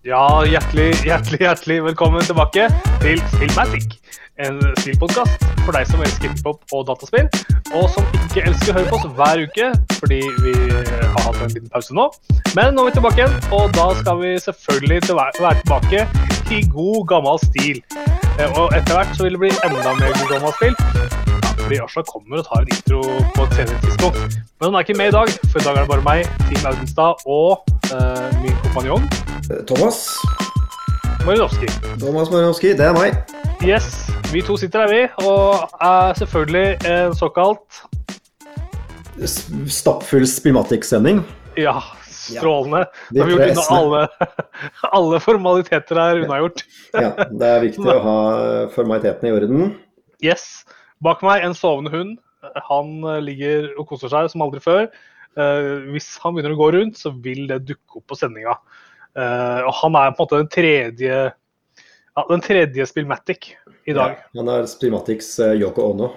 Ja, hjertelig, hjertelig, hjertelig velkommen tilbake til Spillmatic. En spillpodkast for deg som elsker hiphop og dataspill, og som ikke elsker å høre på oss hver uke fordi vi har hatt en liten pause nå. Men nå er vi tilbake igjen, og da skal vi selvfølgelig til være tilbake i god, gammel stil. Eh, Og etter hvert så vil det bli enda mer god, gammel stil. Fordi Asha kommer og tar en intro på et senere tidspunkt. Men hun er ikke med i dag, for i dag er det bare meg, Team Audenstad og min kompanjong Thomas. Marinovski. Thomas Marinovskij, det er meg. Yes, vi to sitter her, vi, og er selvfølgelig en såkalt Stappfull Spillmatic-sending. Ja, strålende. Ja, Da har vi gjort unna alle, alle formaliteter her unnagjort. Ja, det er viktig å ha formalitetene i orden. Yes. Bak meg en sovende hund. Han eh, ligger og koser seg som aldri før. Eh, hvis han begynner å gå rundt, så vil det dukke opp på sendinga. Eh, og han er på en måte den tredje ja, den tredje Spillmatic i dag. Ja, han er Spillmatics eh, Yoko Ono.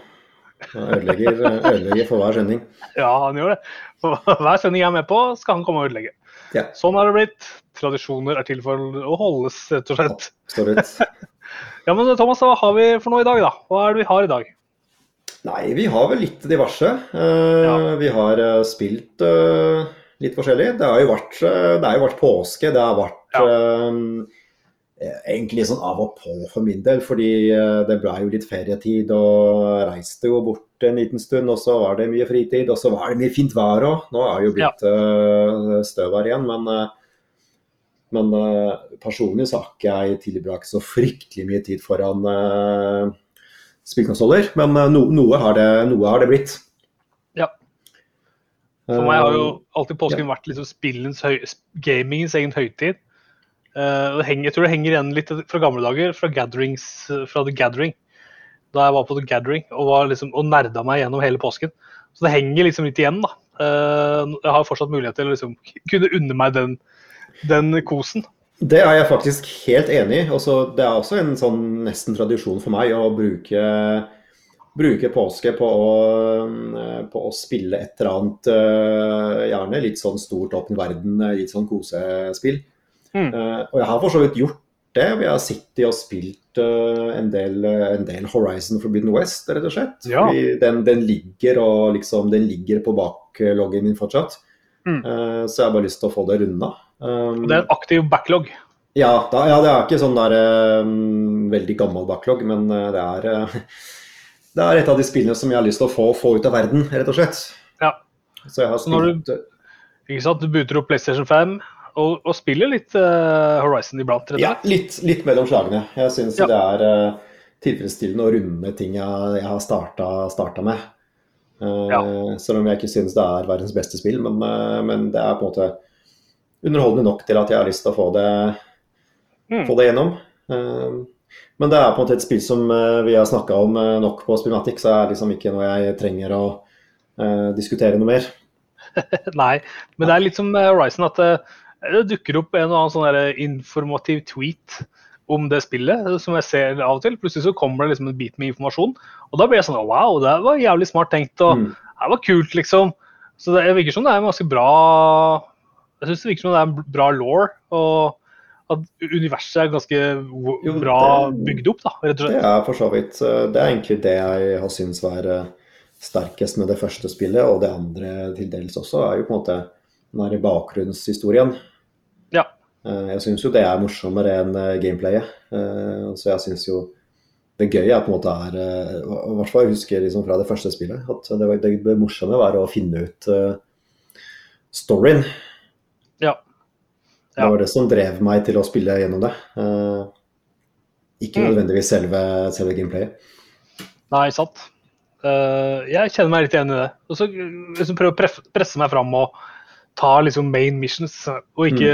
Han ødelegger, ødelegger for hver sending. Ja, han gjør det. For hver sending jeg er med på, skal han komme og ødelegge. Ja. Sånn har det blitt. Tradisjoner er til for å holdes, rett og slett. Absolutt. Ja, men Thomas, hva har vi for noe i dag, da? Hva er det vi har i dag? Nei, vi har vel litt diverse. Eh, Ja. Vi har eh, spilt eh, litt forskjellig. Det har jo vært, det har jo vært påske. Det har vært eh, egentlig sånn av og på for min del, fordi det ble jo litt ferietid og reiste jo bort en liten stund. Og så var det mye fritid, og så var det mye fint vær òg. Nå er det jo blitt ja. støv her igjen, men, men personlig så har ikke jeg tilbrakt så fryktelig mye tid foran spillkonsoller. Men eh, no, noe, har det, noe har det blitt. Ja. For meg har jo Eh, alltid påsken vært liksom spillens høy, gamingens egen høytid. Eh, henger, jeg tror det henger igjen litt fra gamle dager, fra, gatherings, fra The Gathering. Da jeg var på The Gathering og, var liksom, og nerda meg gjennom hele påsken. Så det henger liksom litt igjen, da. Jeg har fortsatt mulighet til å liksom, kunne unne meg den, den kosen. Det er jeg faktisk helt enig i. Også, det er også en sånn nesten tradisjon for meg å bruke, bruke påske på å, eh, på å spille et eller annet, eh, gjerne litt sånn stort åpen verden, eh, litt sånn kosespill. Mm. Og jeg har for så vidt gjort det. Vi har sittet og spilt en, del, en del Horizon Forbidden West, rett og slett. Ja. Den, den ligger og liksom, den ligger på bakloggen min fortsatt. Mm. Så jeg har bare lyst til å få det runda. Um, det er en aktiv backlog. ja, da, ja, det er ikke sånn der um, veldig gammel backlog, men eh, det er uh, Det er et av de spillene som jeg har lyst til å få, få ut av verden, rett og slett. Ja. Så jeg har spilt når spilt Ikke sant? Du buter opp PlayStation 5 og, og spiller litt uh, Horizon iblant. rett og Ja, litt, litt mellom slagene. Jeg syns Ja. det er uh, tilfredsstillende å runde ting jeg, jeg har starta, starta med. Uh, Ja. Selv om jeg ikke syns det er verdens beste spill, men, eh, men det er på en måte underholdende nok til at jeg har lyst til å få det, Mm. få det gjennom. Eh, Men det er på en måte et spill som eh, vi har snakka om eh, nok på Spillmatic, så er det liksom ikke noe jeg trenger å eh, diskutere noe mer. Nei, men det er litt som Horizon at det, dukker opp en og annen sånn informativ tweet om det spillet, som jeg ser av og til. Plutselig så kommer det liksom en bit med informasjon, og da blir jeg sånn wow, det var jævlig smart tenkt, og Mm. det var kult, liksom. Så det virker som det er en ganske bra Jeg syns det virker som det er en bra law, og at universet er ganske Jo, bra det- bygd opp, da, rett og Det er for så vidt Det er egentlig det jeg har syntes var eh, sterkest med det første spillet, og det andre til dels også, er jo på en måte den her bakgrunnshistorien. Ja. Eh, Jeg syns jo det er morsommere enn eh, gameplayet. Så jeg syns jo det gøye er på en måte er I hvert fall jeg husker liksom fra det første spillet, at det, var, det morsomme var å finne ut storyen. Det var det som drev meg til å spille gjennom det. Uh, Ikke Mm. nødvendigvis selve, selve gameplayet. Nei, sant. Uh, jeg kjenner meg litt igjen i det. Og så liksom prøve å pref- presse meg fram og ta liksom main missions. Og ikke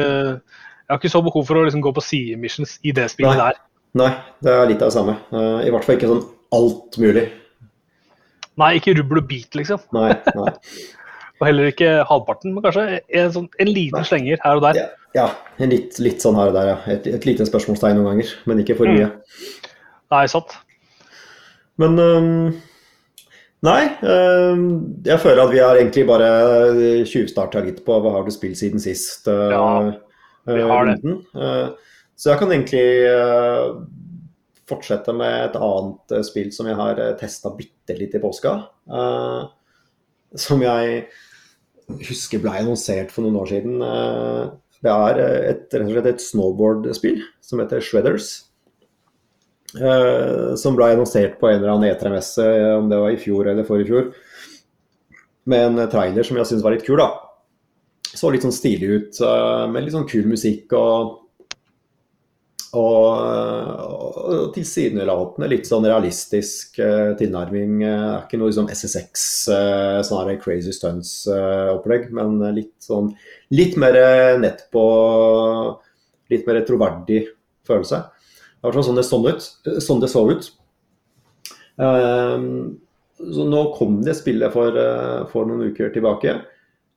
Jeg har ikke så behov for å liksom gå på sidemissions i det spillet Nei. der. Nei, det er litt av det samme. Uh, I hvert fall ikke sånn alt mulig. Nei, ikke rubbel og bit, liksom. Nei, nei. Og heller ikke halvparten, men kanskje en, sånn, en liten slenger her og der. Ja, ja en litt, litt, sånn her og der, ja. Et, et lite spørsmålstegn noen ganger, men ikke for mye. Mm. Nei, sant. Men um, Nei, jeg føler at vi har egentlig bare tjuvstarta litt på hva har du spilt siden sist. Uh, ja, vi har det. Så jeg kan egentlig fortsette med et annet spill som jeg har testa bitte litt i påska. Som jeg husker ble annonsert for noen år siden. det er et, rett og slett et snowboardspill som heter Shredders. som ble annonsert på en eller annen E3-messe, om det var i fjor eller forrige fjor. Med en trailer som jeg syns var litt kul, da. Så litt sånn stilig ut, med litt sånn kul musikk og og, og tilsynelatende litt sånn realistisk uh, tilnærming. Det uh, er ikke noe liksom SSX, uh, sånn crazy stunts-opplegg, men litt sånn litt mer nett på Litt mer troverdig følelse. Det var sånn det, sånn ut, sånn det så ut. så nå kom det spillet for, for noen uker tilbake.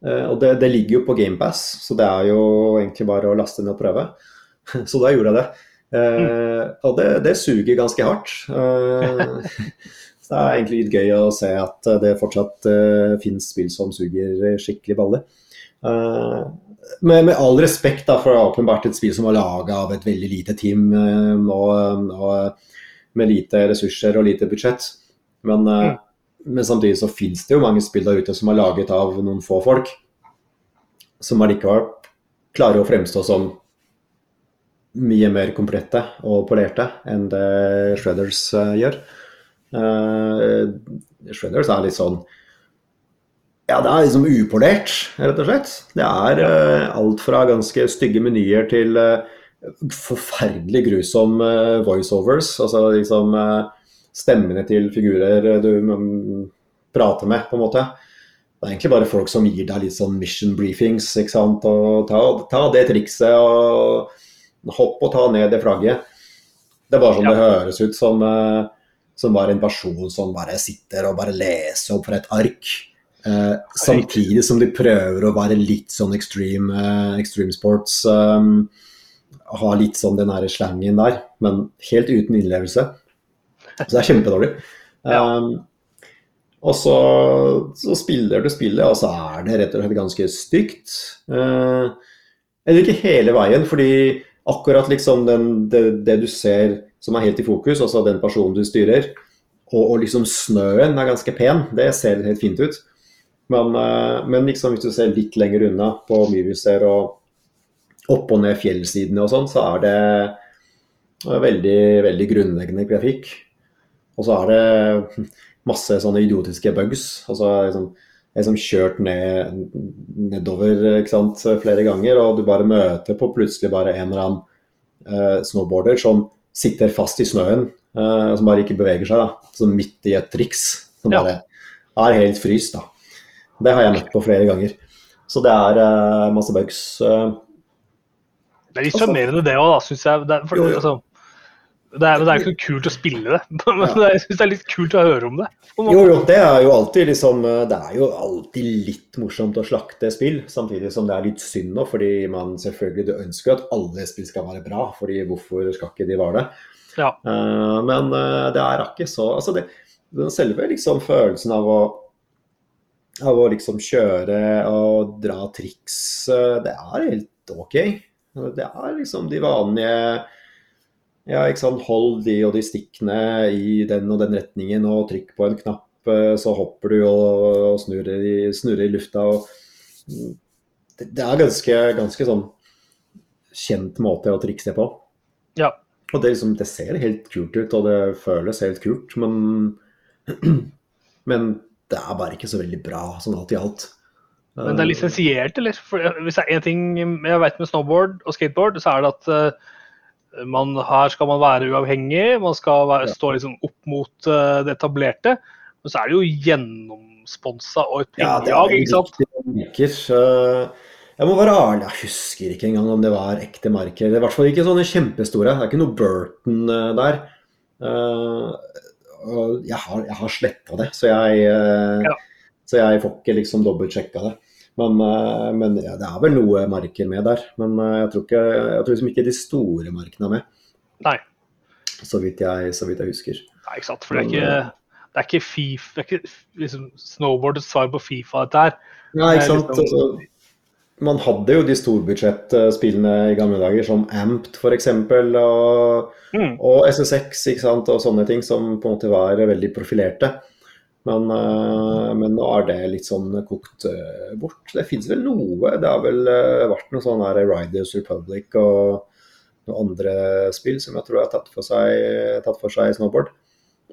og det, det ligger jo på GamePass, så det er jo egentlig bare å laste ned og prøve. Så da gjorde jeg det. Uh, og det, det, suger ganske hardt. Uh, så det er egentlig litt gøy å se at det fortsatt uh, finnes spill som suger skikkelig balle. Uh, med, med, all respekt da, for åpenbart et spill som var laga av et veldig lite team og, og, med lite ressurser og lite budsjett. Men, mm. men samtidig så finnes det jo mange spill der ute som er laget av noen få folk, som allikevel klarer å fremstå som mye mer komplette og polerte enn det Shredders uh, gjør. Uh, Shredders er litt sånn Ja, det er liksom upolert, rett og slett. Det er uh, alt fra ganske stygge menyer til forferdelig grusom voiceovers. Altså liksom stemmene til figurer du prater med, på en måte. Det er egentlig bare folk som gir deg litt sånn mission briefings. ikke sant? Og ta, ta det trikset og Hopp og ta ned det flagget. Det er bare sånn ja. det høres ut som, uh, som bare en person som bare sitter og bare leser opp fra et ark. Eh, samtidig som de prøver å være litt sånn extreme, eh, extreme sports. Um, ha litt sånn den her slangen der, men helt uten innlevelse. Så det er kjempedårlig. Um, og så, så, spiller du spillet, og så er det rett og slett ganske stygt. Uh, eller ikke hele veien, fordi akkurat liksom den, det, det, du ser som er helt i fokus, altså den personen du styrer, og, og liksom snøen er ganske pen, det ser helt fint ut. Men, uh, men liksom hvis du ser litt lenger unna på omgivelser og opp og ned fjellsidene og sånn, så er det veldig, veldig grunnleggende grafikk. Og så er det masse sånne idiotiske bugs. altså liksom liksom kjørt ned, nedover sant, flere ganger, og du bare møter på plutselig bare en eller annen uh, snowboarder som sitter fast i snøen, uh, som bare ikke beveger seg. da, Som midt i et triks. Som bare er helt fryst. da. Det har jeg møtt på flere ganger. Så det er uh, masse bugs. det er litt sjarmerende det òg, syns jeg. Det for, altså, det er, det er ikke så kult å spille det, men ja. jeg syns det er litt kult å høre om det. Jo, jo, det er jo alltid liksom Det er jo alltid litt morsomt å slakte spill, samtidig som det er litt synd nå, fordi man selvfølgelig ønsker at alle spill skal være bra, fordi hvorfor skal ikke de være det? Ja. Uh, men uh, det er ikke så Altså, det, den selve liksom følelsen av å av å liksom kjøre og dra triks, det er helt OK. Det er liksom de vanlige ja, ikke sant. Hold de og de stikkene i den og den retningen, og trykk på en knapp, eh, så hopper du og, snurrer, i, snurrer i lufta. Og det, er ganske, ganske sånn kjent måte å trikse på. Ja. Og det, liksom, det, ser helt kult ut, og det føles helt kult, men, men det er bare ikke så veldig bra sånn alt i alt. Men det er lisensiert, eller? For hvis det er én ting jeg vet med snowboard og skateboard, så er det at uh, man, her skal man være uavhengig, man skal være, stå liksom opp mot uh, det etablerte. Men så er det jo gjennomsponsa og et pengejag, ja, ikke sant? Jeg må være ærlig, jeg husker ikke engang om det var ekte marker. Det er I hvert fall ikke sånne kjempestore. Det er ikke noe Burton uh, der. Uh, jeg har, jeg har sletta det, så jeg, uh, ja. så jeg får ikke liksom dobbeltsjekka det. Men, men ja, det er vel noe marker med der. Men jeg tror, ikke, jeg tror liksom ikke de store markene er med. Nei. Så vidt jeg, så vidt jeg husker. Nei, ikke sant. For det er ikke, det er ikke, FIFA, det er ikke liksom, snowboardets svar på Fifa, dette her. Nei, ikke sant. Liksom, altså, man hadde jo de storbudsjettspillene i gamle dager, som Amped f.eks. Og, mm. og SSX ikke sant? og sånne ting som på en måte var veldig profilerte. Men, uh, men nå er det litt sånn kokt uh, bort. Det fins vel noe. Det har vel uh, vært noe sånn her Riders Republic og noen andre spill som jeg tror har tatt for seg, tatt for seg snowboard.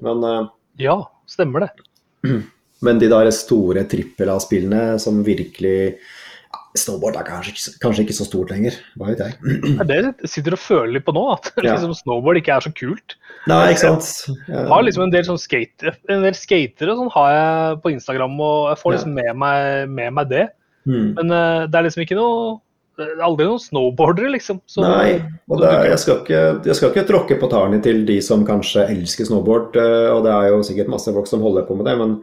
Men Ja, stemmer det. Men de der store trippel A-spillene som virkelig Snowboard er kanskje, kanskje, ikke så stort lenger, hva vet jeg. Det sitter og føler litt på nå, at ja. liksom, snowboard ikke er så kult. Nei, ikke sant. Jeg har liksom en del sånn skater, en del skatere sånn har jeg på Instagram, og jeg får liksom med meg, med meg det. Mm. Men uh, det er liksom ikke noe aldri noen snowboardere, liksom. Så, Nei, og er, jeg, skal ikke, jeg, skal ikke, tråkke på tærne til de som kanskje elsker snowboard, uh, og det er jo sikkert masse folk som holder på med det, men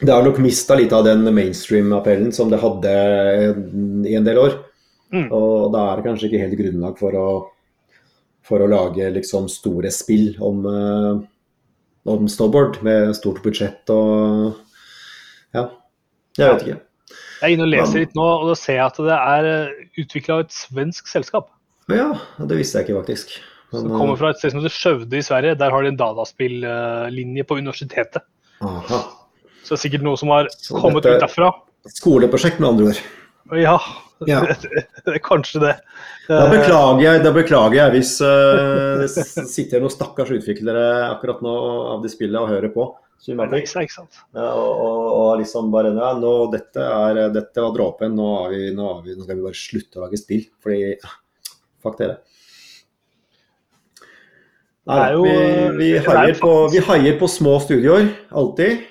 det har nok mista litt av den mainstream-appellen som det hadde i en del år. Mm. Og da er det kanskje ikke helt grunnlag for å, for å lage liksom store spill om, uh, om, snowboard med stort budsjett og Ja, jeg vet ikke. Jeg er inne og leser litt nå, og da ser jeg at det er eh, utvikla av et svensk selskap. Ja, det visste jeg ikke faktisk. Men, som kommer fra et sted som heter Skjøvde i Sverige. Der har de en dataspillinje på universitetet. Aha. Så det er sikkert noe som har så kommet ut derfra. Skoleprosjekt, med andre ord. Ja, ja. kanskje det. Da beklager jeg, da beklager jeg hvis uh, det sitter noen stakkars utviklere akkurat nå av de spillene og hører på. Nei, ikke sant. Ja, og, og, og, liksom bare ja, nå, dette, er, dette var dråpen, nå, nå, nå, skal vi bare slutte å lage spill. Fordi Fuck dere. Nei, jo, vi, vi, heier på, vi heier på små studioer, alltid.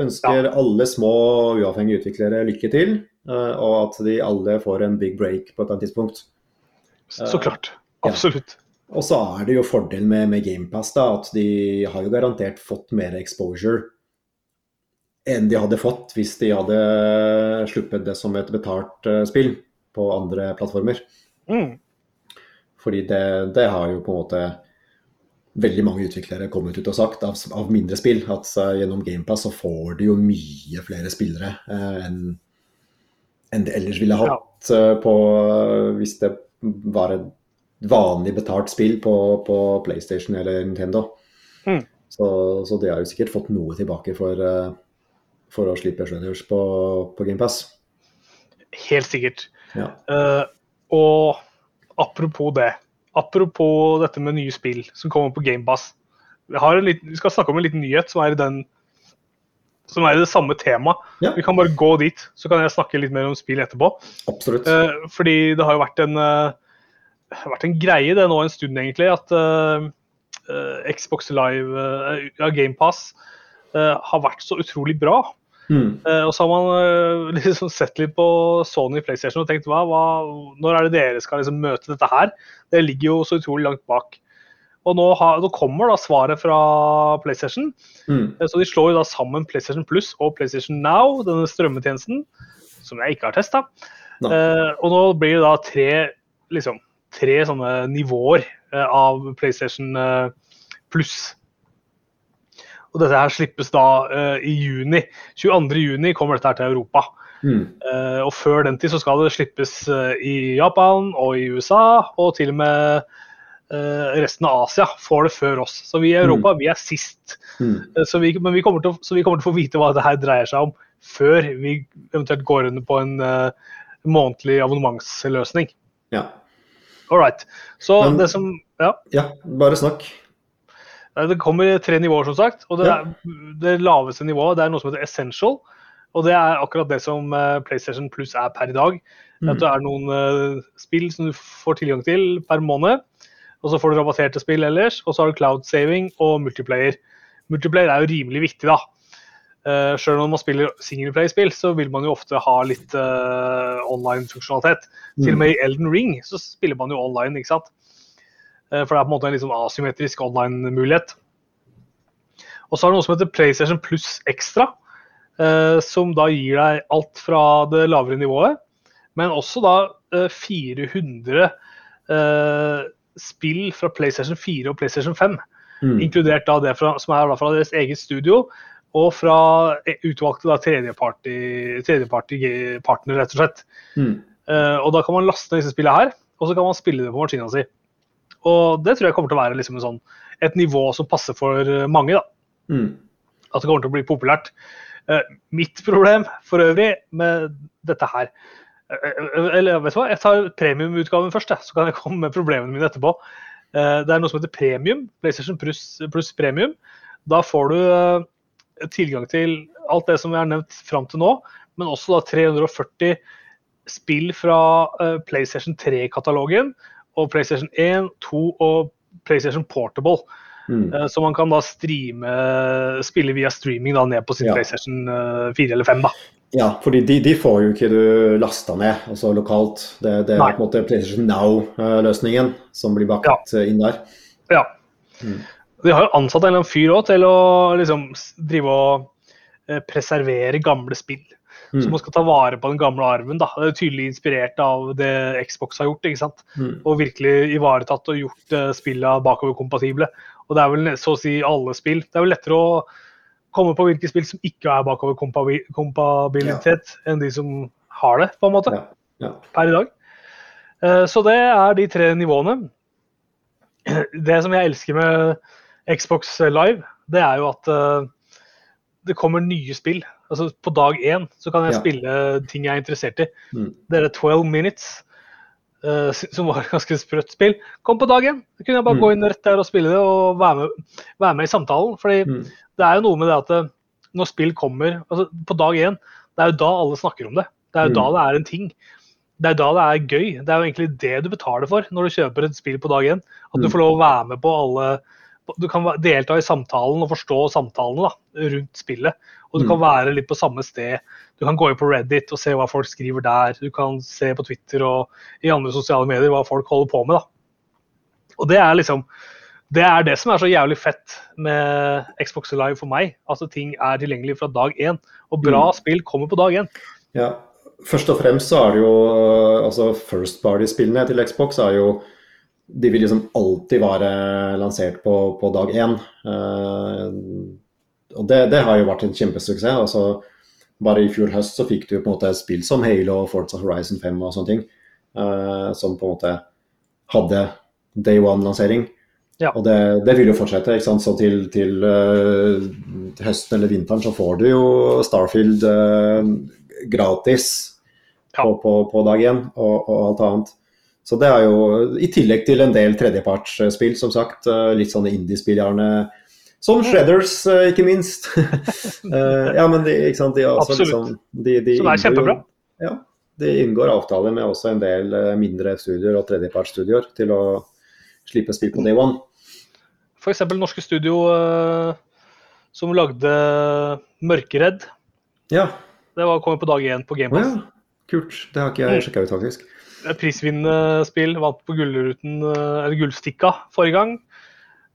Ønsker ja. alle små uavhengige utviklere lykke til, eh, og at de alle får en big break på et eller annet tidspunkt. Så klart. Absolutt. Ja. Og så er det jo fordelen med, med GamePass da, at de har jo garantert fått mer exposure enn de hadde fått hvis de hadde sluppet det som et betalt uh, spill på andre plattformer. Mm. Fordi det, det, har jo på en måte veldig mange utviklere kommet ut og sagt av, av mindre spill, at uh, gjennom GamePass så får du jo mye flere spillere eh, enn en det ellers ville hatt ja. på hvis det var et vanlig betalt spill på, på PlayStation eller Nintendo. Mm. Så, så, de har jo sikkert fått noe tilbake for, for å slippe Shredders på, på GamePass. Helt sikkert. Ja. og apropos det apropos dette med nye spill som kommer på Gamebass. Vi, vi skal snakke om en liten nyhet som er i, den, som er i det samme temaet. Ja. Vi kan bare gå dit, så kan jeg snakke litt mer om spill etterpå. Absolutt. Eh, fordi det har jo vært en, eh, vært en greie det nå en stund, egentlig, at uh, uh, Xbox Live, ja, GamePass, har vært så utrolig bra. Mm. Uh, og så har man uh, liksom sett litt på Sony PlayStation og tenkt hva, hva, når er det dere skal liksom møte dette her? Det ligger jo så utrolig langt bak. Og nå, har, nå kommer da svaret fra PlayStation. Mm. Uh, så de slår jo da sammen PlayStation Plus og PlayStation Now, denne strømmetjenesten, som jeg ikke har testa. og nå blir det da tre, liksom, tre sånne nivåer av PlayStation Plus. Og dette her slippes da uh, i juni. 22.6 kommer dette her til Europa. Mm. Uh, og før den tid så skal det slippes uh, i Japan og i USA, og til og med resten av Asia får det før oss. Så vi i Europa mm. vi er sist. Mm. Så, vi, men vi kommer, til, så vi kommer til å få vite hva det her dreier seg om før vi eventuelt går under på en månedlig abonnementsløsning. Ja. All right. Så men, det som Ja. ja bare snakk. Det kommer tre nivåer, som sagt. og Det, er, det laveste nivået det er noe som heter essential. Og det er akkurat det som eh, PlayStation Plus er per i dag. Mm. At det er noen uh, spill som du får tilgang til per måned. Og så får du rabatterte spill ellers. Og så har du cloud saving og multiplayer. Multiplayer er jo rimelig viktig, da. Uh, Sjøl når man spiller singleplay-spill, så vil man jo ofte ha litt uh, online-funksjonalitet. Mm. Til og med i Elden Ring så spiller man jo online, ikke sant. Uh, for det er på en måte en litt sånn asymmetrisk online-mulighet. Og så har du noe som heter PlayStation Plus Extra, som da gir deg alt fra det lavere nivået, men også da 400 spill fra PlayStation 4 og PlayStation 5. Mm. Inkludert da det fra, som er da fra deres eget studio, og fra utvalgte tredjepartnerpartner, tredje rett og slett. Mm. Og da kan man laste ned disse spillene her, og så kan man spille det på maskina si. Og det tror jeg kommer til å være liksom sånn, et nivå som passer for mange. da. Mm. At det kommer til å bli populært. Uh, mitt problem for øvrig med dette her uh, Eller vet du hva, jeg tar premiumutgaven først, så kan jeg komme med problemene mine etterpå. det er noe som heter premium, PlayStation pluss plus premium. Da får du tilgang til alt det som vi har nevnt fram til nå, men også da 340 spill fra PlayStation 3-katalogen og PlayStation 1, 2 og PlayStation Portable. Mm. Uh, så man kan da streame, spille via streaming da ned på sin ja. PlayStation uh, eh, 4 eller 5. da. Ja, fordi de, de, får jo ikke du lasta ned altså lokalt. Det, det er på en måte PlayStation Now-løsningen som blir bakt ja. inn der. Ja. Mm. De har jo ansatt en eller annen fyr òg til å liksom drive og eh, preservere gamle spill. Mm. Så man skal ta vare på den gamle arven. da. Det er tydelig inspirert av det Xbox har gjort. ikke sant? Mm. Og virkelig ivaretatt og gjort uh, spillene bakoverkompatible. Og det er vel så å si alle spill. Det er vel lettere å komme på hvilke spill som ikke er bakoverkompabilitet, ja. enn de som har det, på en måte. Ja. Ja. Per i dag. Uh, så det er de tre nivåene. Det som jeg elsker med Xbox Live, det er jo at uh, det kommer nye spill. Altså På dag én så kan jeg ja. spille ting jeg er interessert i. Mm. Det er 12 Minutes, uh, som var et ganske sprøtt spill, kom på dag én. Da kunne jeg bare mm. gå inn rett der og spille det og være med, være med i samtalen. Fordi mm. det er jo noe med det at uh, når spill kommer altså på dag én, det er jo da alle snakker om det. Det er jo da mm. det er en ting. Det er da det er gøy. Det er jo egentlig det du betaler for når du kjøper et spill på dag én. At du mm. får lov å være med på alle du kan delta i samtalen og forstå samtalene rundt spillet. Og du mm. kan være litt på samme sted. Du kan gå inn på Reddit og se hva folk skriver der. Du kan se på Twitter og i andre sosiale medier hva folk holder på med. da. Og det er liksom det er det som er så jævlig fett med Xbox Live for meg. Altså Ting er tilgjengelig fra dag én. Og bra mm. spill kommer på dag én. Ja. Først og fremst så er det jo altså First Party-spillene til Xbox er jo de vil liksom alltid være lansert på, på dag én. Uh, og det, det, har jo vært en kjempesuksess. altså Bare i fjor høst så fikk du på en måte spill som Halo og Forza Horizon 5 og sånne ting. Uh, som på en måte hadde day one-lansering. Ja. Og det, det, vil jo fortsette. ikke sant? Så til, til uh, høsten eller vinteren så får du jo Starfield gratis ja. på, på, på, dag én og, og alt annet. Så det er jo i tillegg til en del tredjepartsspill, som sagt. Litt sånne indiespill gjerne. Som Shredders, eh, ikke minst. Eh, ja, men de, ikke sant, de også, liksom, de, de Som er kjempebra. Ja, de inngår avtaler med også en del mindre studier og tredjepartsstudioer til å slippe spill på day one. F.eks. norske studio som lagde Mørkeredd. Ja. Det var kommet på dag én på Gamepass. Oh, ja. Kult. Det har ikke jeg mm. sjekka ut, faktisk prisvinnende spill. Vant på Gullruten, eh, eller Gullstikka forrige gang.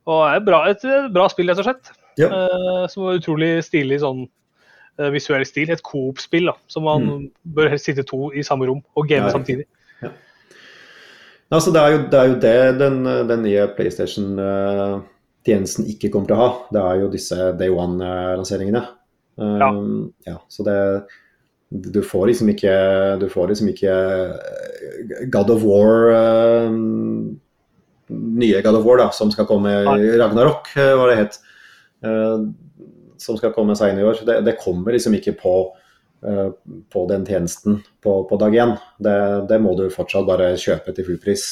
Og er bra, et bra spill, rett og slett. Ja. Uh, som var utrolig stilig sånn uh, visuell stil. Et coop-spill som man mm. bør helst sitte to i samme rom og game ja, samtidig. Ja. Altså, det, er jo, det, er jo det den, den nye PlayStation-tjenesten ikke kommer til å ha. Det er jo disse Day One-lanseringene. Um, ja. Så det du får liksom ikke Du får liksom ikke eh, God of War uh, Nye God of War, da, som skal komme i Ragnarok, uh, hva det het. Uh, som skal komme seinere i år. Det, det kommer liksom ikke på, på den tjenesten på, på dag én. Det, det, må du fortsatt bare kjøpe til fullpris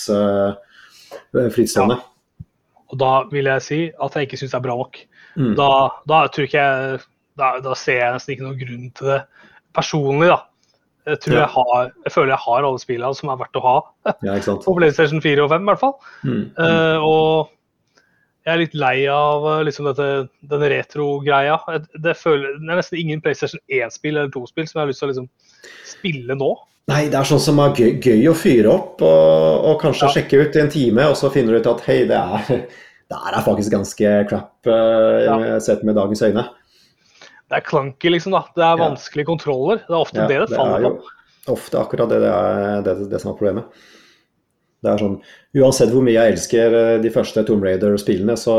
frittstående. Ja. Og da vil jeg si at jeg ikke syns det er bra nok. Mm. Da, da, tror ikke jeg da, da ser jeg nesten ikke noen grunn til det personlig, da. Jeg tror ja. jeg har Jeg føler jeg har alle spillene som er verdt å ha. Ja, på PlayStation 4 og 5 i hvert fall. Mm. Uh, og jeg er litt lei av eh, liksom dette, den retro-greia. Det, føler- det er nesten ingen PlayStation 1-spill eller 2-spill som jeg har lyst til å liksom spille nå. Nei, det er sånn som er gøy, gøy å fyre opp og, og kanskje Ja. sjekke ut i en time, og så finner du ut at hei, det er, det er faktisk ganske crap uh, sett med dagens øyne. Det er clunky, liksom. da. Det er Ja. vanskelige kontroller. Det er ofte Ja, det det faller er på. ofte akkurat det, det, er, det, det som er problemet. Det er sånn, Uansett hvor mye jeg elsker eh, de første Tomb Raider-spillene, så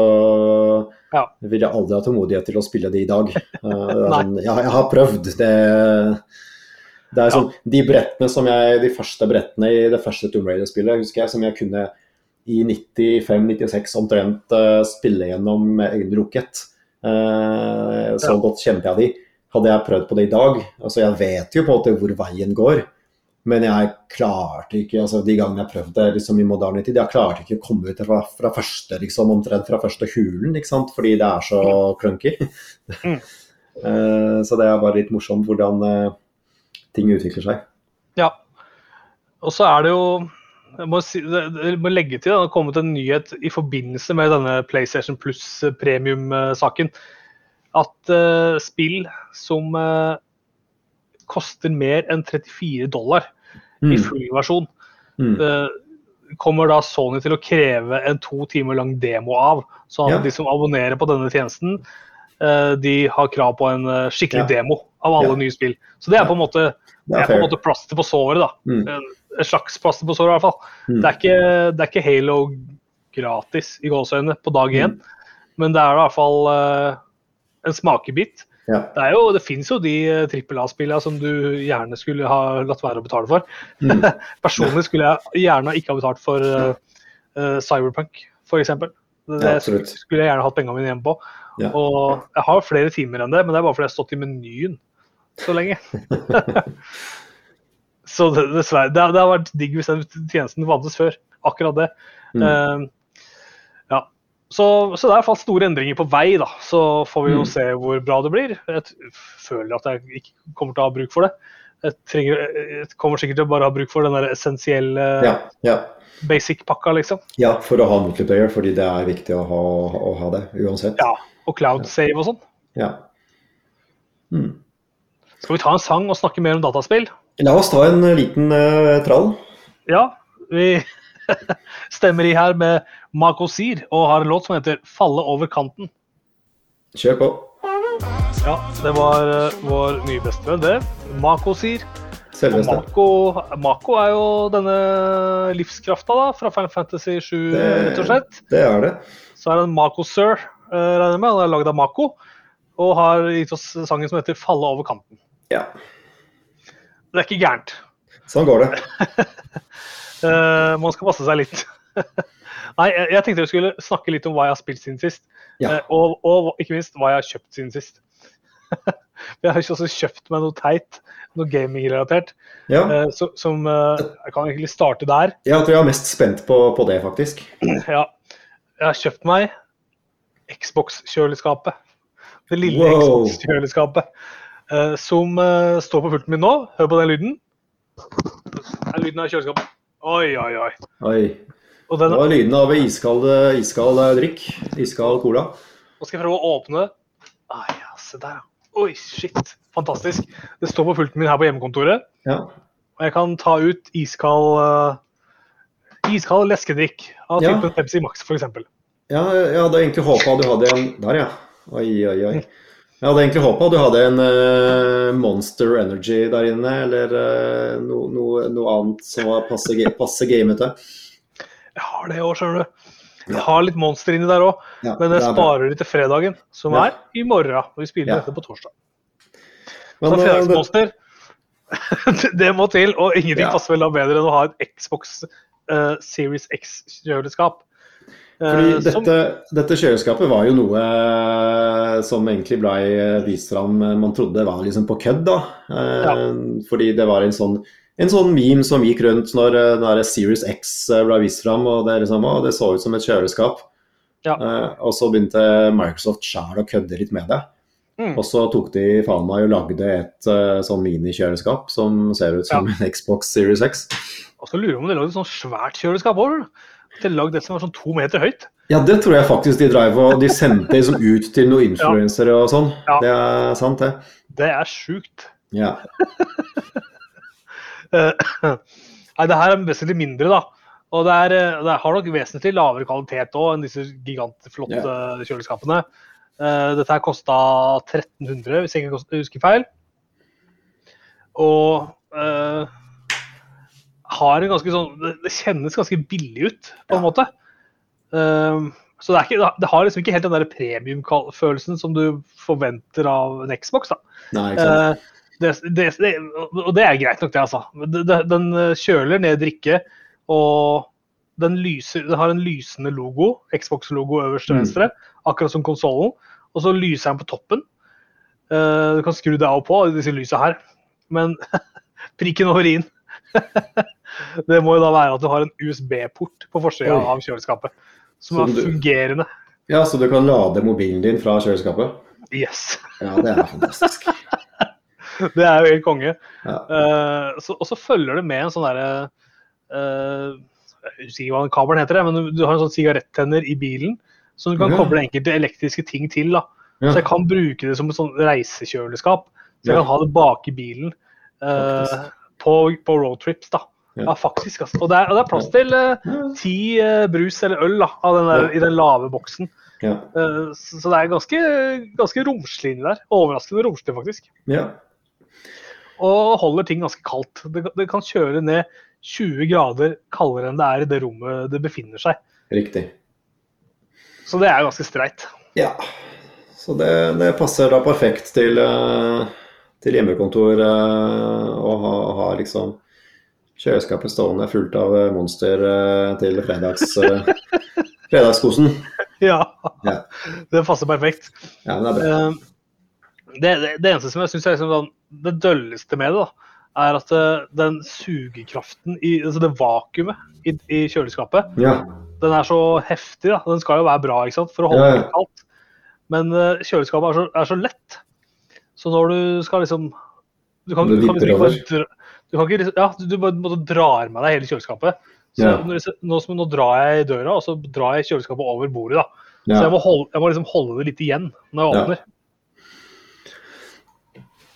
Ja. vil jeg aldri ha tålmodighet til å spille de i dag. Eh, sånn, ja, jeg har prøvd. Det, det er sånn, De brettene som jeg, de første brettene i det første Tomb Raider-spillet husker jeg, som jeg kunne i 95-96 omtrent eh, spille gjennom øyenlukket. Uh, så Ja. godt kjente jeg de. Hadde jeg prøvd på det i dag altså Jeg vet jo på en måte hvor veien går, men jeg klarte ikke altså De gangene jeg prøvde liksom i moderne tid, jeg klarte ikke å komme ut fra, fra første liksom, omtrent fra første hulen, ikke sant? fordi det er så clunky. Mm. Eh, så det er bare litt morsomt hvordan eh, ting utvikler seg. Ja. Og så er det jo jeg må, si, jeg må legge til, det har kommet en nyhet i forbindelse med denne PlayStation Plus premium-saken. At uh, spill som uh, koster mer enn 34 dollar i full versjon, Mm. uh, kommer da Sony til å kreve en to timer lang demo av. Så Ja. de som abonnerer på denne tjenesten, eh, de har krav på en eh, skikkelig Ja. demo av alle Ja. nye spill. Så det er på en måte Det er på en måte plaster på såret, da. Mm. En, en slags plaster på såret, i hvert fall. Mm. Det, er ikke, det er ikke Halo gratis i gåseøynene på dag én, Mm. men det er i hvert fall uh, en smakebit. Ja. Det, er jo, det finnes jo de eh, trippel A-spillene som du gjerne skulle ha latt være å betale for. Mm. Personlig skulle jeg gjerne ikke ha betalt for uh, eh, Cyberpunk, f.eks. Det Ja, skulle, skulle jeg gjerne hatt pengene mine hjemme på. Ja. Og jeg har flere timer enn det, men det er bare fordi jeg har stått i menyen så lenge. så det, dessverre. Det, det har vært digg hvis den tjenesten fantes før. Akkurat det. Mm. Uh, ja. Så, så det er i hvert fall store endringer på vei, da. Så får vi jo Mm. se hvor bra det blir. Jeg føler at jeg ikke kommer til å ha bruk for det. Jeg, trenger, jeg kommer sikkert til å bare ha bruk for den der essensielle Ja, ja. basic-pakka, liksom. ja, for å ha multiplayer, fordi det er viktig å ha, å ha det uansett. Ja. Og cloud save og sånn. Ja. Mm. Skal vi ta en sang og snakke mer om dataspill? La oss ta en liten uh, trall. Ja, vi stemmer i her med Mako Sir og har en låt som heter 'Falle over kanten'. Kjør på. Ja, det var uh, vår nye bestevenn, det. Mako Sir. Selveste. Mako, Mako er jo denne livskrafta da, fra Final Fantasy 7, Det- rett og slett. Det er det. Så er det en Mako Sir, uh, regner jeg med. Han er lagd av Mako. Og har gitt oss sangen som heter 'Falle over kanten'. Ja. Det er ikke gærent. Sånn går det. Eh, man skal passe seg litt. Nei, jeg, jeg tenkte vi skulle snakke litt om hva jeg har spilt siden sist. Ja. Eh, og, og ikke minst hva jeg har kjøpt siden sist. jeg har ikke også kjøpt meg noe teit, noe gaming-relatert. Ja. eh, som Jeg kan egentlig starte der. Jeg tror jeg er mest spent på, på det, faktisk. Ja, jeg har kjøpt meg Xbox-kjøleskapet. Det lille Wow. Xbox-kjøleskapet. Eh, som eh, står på pulten min nå. Hør på den lyden. Det er lyden av kjøleskapet. Oi, oi, oi. Oi. Og Det var lyden av iskald, eh, iskald eh, drikk. Iskald cola. Nå skal jeg prøve å åpne det. Ah, ja, se der, ja. Oi, shit. Fantastisk. Det står på pulten min her på hjemmekontoret. Ja. Og jeg kan ta ut iskald uh, iskald leskedrikk av Ja. Pepsi Max, f.eks. ja, jeg hadde egentlig håpa du hadde en Der, ja. Oi, oi, oi. Jeg hadde egentlig håpa du hadde en uh, Monster Energy der inne, eller uh, noe, no, noe annet som var passe, passe gamete. Jeg har det òg, skjønner du. Jeg har litt monster inni der òg, Ja, men jeg er sparer det til fredagen, som Ja. er i morgen. Og vi spiller Ja. dette på torsdag. Men, Så fredagsmonster, det, det må til. Og ingenting passer vel da bedre enn å ha et Xbox uh, Series X-kjøleskap. Eh, Fordi som- dette, dette kjøleskapet var jo noe eh, som egentlig ble vist fram eh, Man trodde var liksom på kødd, da. Ja. Fordi det var en sånn, en sånn meme som gikk rundt når når Series X eh, ble vist fram, og det, liksom, å, det så ut som et kjøleskap. Ja. Eh, og så begynte Microsoft sjæl å kødde litt med det. Mm. Og så tok de faen meg og lagde et eh, sånn minikjøleskap som ser ut som en Xbox Series X. Og så lurer jeg om de lagde et sånt svært kjøleskap òg. De lagde et som var sånn to meter høyt. Ja, det tror jeg faktisk de drev og de sendte liksom ut til noen influensere og sånn. Ja. Det er sant, det. Det er sjukt. Ja. Eh, Nei, det her er vesentlig mindre, da. Og det, er, eh, det har nok vesentlig lavere kvalitet òg enn disse gigantflotte kjøleskapene. Uh, Dette her kosta 1300, hvis jeg ikke husker feil. Og eh, har en ganske sånn det, kjennes ganske billig ut, på en måte. Um, så det, ikke, det har liksom ikke helt den der premiumfølelsen som du forventer av en Xbox. da. Nei, ikke sant. Uh, det, det, det, og det er greit nok, det, altså. Den eh, kjøler ned drikke, og den, lyser, den har en lysende logo, Xbox-logo øverst til Mm. venstre, akkurat som konsollen. Og så lyser den på toppen. Uh, du kan skru det av og på, disse lysa her. Men prikken over i-en Det må jo da være at du har en USB-port på forsida av kjøleskapet. Som Som er du- fungerende. Ja, så du kan lade mobilen din fra kjøleskapet? Yes. Ja, det er fantastisk. Det er jo helt konge. Ja. Uh, så, og så følger det med en sånn derre uh, Jeg husker ikke hva den kabelen heter, men du, du har en sånn sigarettenner i bilen som du kan Ja. koble enkelte elektriske ting til. da. Ja. Så jeg kan bruke det som et sånn reisekjøleskap. Så jeg kan ha det bak i bilen uh, på, på roadtrips. da. Ja. Faktisk. Altså. Og, det er, og det er plass til uh, ti uh, brus eller øl da, av den der, i den lave boksen. Ja. Uh, så, så det er ganske, ganske romslig inni der. Overraskende romslig, faktisk ja. og holder ting ganske kaldt. Det, det kan kjøre ned 20 grader kaldere enn det er i det rommet det befinner seg. Riktig. Så det er ganske streit. Ja. Så det, det passer da perfekt til, eh, til hjemmekontor eh, å ha, ha liksom kjøleskapet stående fullt av eh, Monster eh, til fredags, eh, fredagskosen. Ja, Ja. det passer perfekt. Ja, men det Det, det, det eneste som jeg syns er liksom sånn, det dølleste med det, da, er at den sugekraften, i, altså det vakuumet i, i kjøleskapet, Ja. den er så heftig. da. Den skal jo være bra ikke sant? for å holde Ja, kaldt. Men kjøleskapet er så, er så lett. Så når du skal liksom Du kan, Du kan liksom ikke du kan ikke, ja, du, du bare drar med deg hele kjøleskapet. Så Ja. når, nå, som, nå drar jeg i døra, og så drar jeg kjøleskapet over bordet. da. Så jeg må, holde, jeg må liksom holde det litt igjen når jeg Ja. åpner.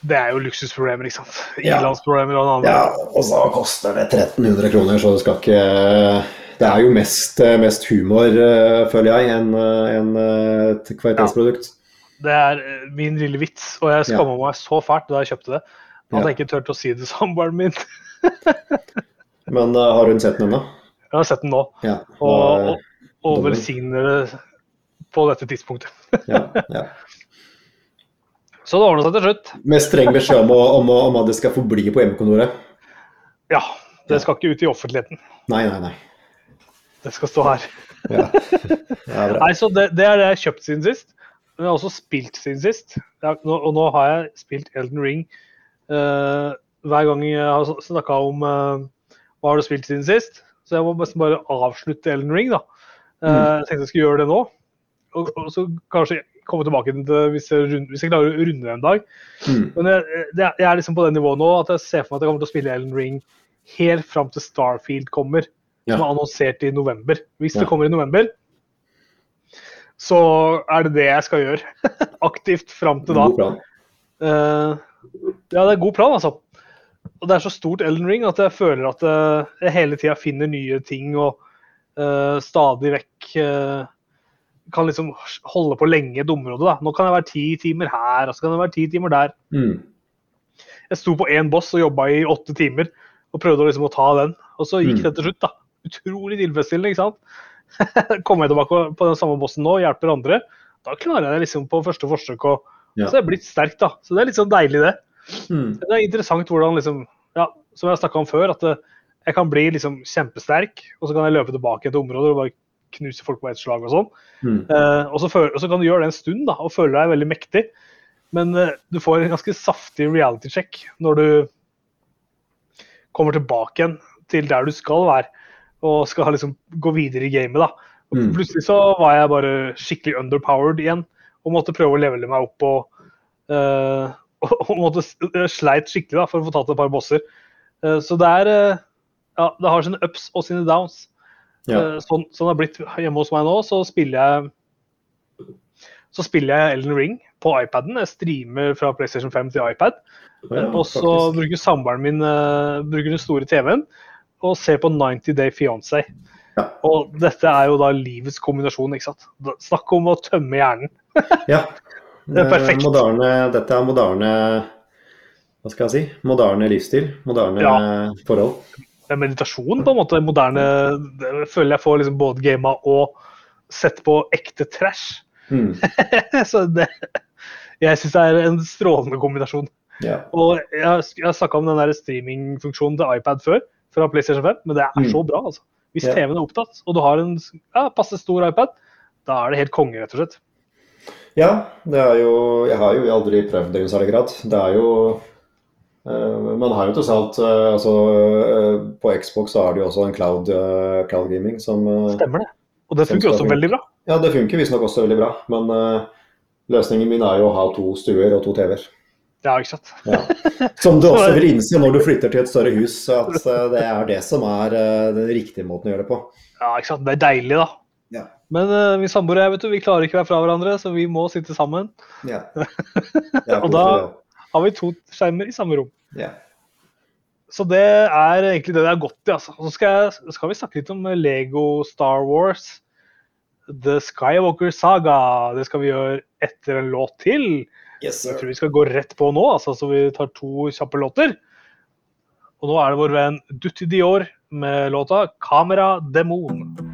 Det er jo luksusproblemer, ikke sant. Ja. Ilandsproblemer og en annen. ja, og så koster det 1300 kroner, så det skal ikke Det er jo mest, mest humor, eh, føler jeg, enn en, eh, et kvalitetsprodukt. Det er eh, min lille vits, og jeg skamma meg så fælt da jeg kjøpte det. Hadde jeg ikke turt å si det til samboeren min. Men uh, har hun sett den ennå? Jeg har sett den nå, Ja. og, og, og velsigner det på dette tidspunktet. ja, ja. Så det ordna seg til slutt. Med streng beskjed om, om, om at det skal forbli på hjemmekontoret. Ja, det skal ikke ut i offentligheten. Nei, nei, nei. Det skal stå her. Ja. Nei, så det, det er det jeg har kjøpt siden sist. Men jeg har også spilt siden sist. Og nå har jeg spilt Elden Ring. Eh, hver gang jeg har snakka om eh, hva har du spilt siden sist, så jeg må nesten bare avslutte Ellen Ring. da. Eh, jeg tenkte jeg skulle gjøre det nå. Og, og så kanskje komme tilbake til hvis jeg, rund, hvis jeg klarer å runde det en dag. Mm. Men jeg, jeg er liksom på det nivået nå at jeg ser for meg at jeg kommer til å spille Ellen Ring helt fram til Starfield kommer, Ja. som er annonsert i november. Hvis Ja. det kommer i november, så er det det jeg skal gjøre. Aktivt fram til da. Eh, ja, det er god plan, altså. Og det er så stort Elden Ring at jeg føler at eh, jeg hele tida finner nye ting og uh, stadig vekk uh, kan liksom holde på lenge et område. da. Nå kan jeg være ti timer her, og så kan jeg være ti timer der. Mm. Jeg sto på én boss og jobba i åtte timer og prøvde liksom å ta den. Og så gikk Mm. det til slutt, da. Utrolig tilfredsstillende, ikke sant. Kommer jeg tilbake på den samme bossen nå og hjelper andre, da klarer jeg liksom på første forsøk. Og, Ja. Så jeg er blitt sterk, da. Så det er litt sånn deilig, det. Mm. Det er interessant hvordan liksom Ja, som jeg snakka om før, at det, jeg kan bli liksom kjempesterk, og så kan jeg løpe tilbake til områder og bare knuse folk på ett slag og sånn. Mm. Eh, og, så og så kan du gjøre det en stund da, og føle deg veldig mektig. Men eh, du får en ganske saftig reality check når du kommer tilbake igjen til der du skal være, og skal liksom gå videre i gamet. da. Og Mm. Plutselig så var jeg bare skikkelig underpowered igjen, og måtte prøve å levele meg opp. og uh, og måtte sleit skikkelig da, for å få tatt et par bosser. Uh, så det er uh, Ja, det har sine ups og sine downs. Ja. Eh, Sånn, sånn det har blitt hjemme hos meg nå, så spiller jeg så spiller jeg Elden Ring på iPaden. Jeg streamer fra PlayStation 5 til iPad. Ja, og så bruker samboeren min eh, bruker den store TV-en og ser på 90 Day Fiancé. Ja. Og dette er jo da livets kombinasjon, ikke sant. Snakk om å tømme hjernen. Ja. Det er perfekt. Moderne, dette er moderne Hva skal jeg si? Moderne livsstil. Moderne Ja. forhold. Det er meditasjon, på en måte. Moderne det føler jeg får liksom både gama og sett på ekte trash. Mm. så det Jeg syns det er en strålende kombinasjon. Ja. Og jeg, har- jeg har snakka om den der streamingfunksjonen til iPad før, fra PlayStation 5, men det er Mm. så bra, altså. Hvis Ja. TV-en er opptatt, og du har en ja, passe stor iPad, da er det helt konge, rett og slett. Ja, det er jo Jeg har jo aldri prøvd det i særlig grad. Det er jo uh, Man har jo tross alt uh, altså, uh, På Xbox så er det jo også en cloud, cloud gaming som Stemmer det. Og det funker funker også veldig bra. Ja, det funker visstnok også veldig bra. Men løsningen min er jo å ha to stuer og to TV-er. Ja, ikke sant. Ja. Som du også vil innse når du flytter til et større hus, at det er det som er den riktige måten å gjøre det på. Ja, ikke sant. Det er deilig, da. Men uh, vi samboere vet du, vi klarer ikke å være fra hverandre, så vi må sitte sammen. Ja. Og da- Har vi to skjermer i samme rom. ja. Så det er egentlig det det er godt i. altså. Og så skal, jeg, skal vi snakke litt om Lego Star Wars. The Skywalker Saga. Det skal vi gjøre etter en låt til. Yes, Jeg tror vi skal gå rett på nå, altså, så vi tar to kjappe låter. Og nå er det vår venn Dutti Dior med låta 'Kamera Demon'.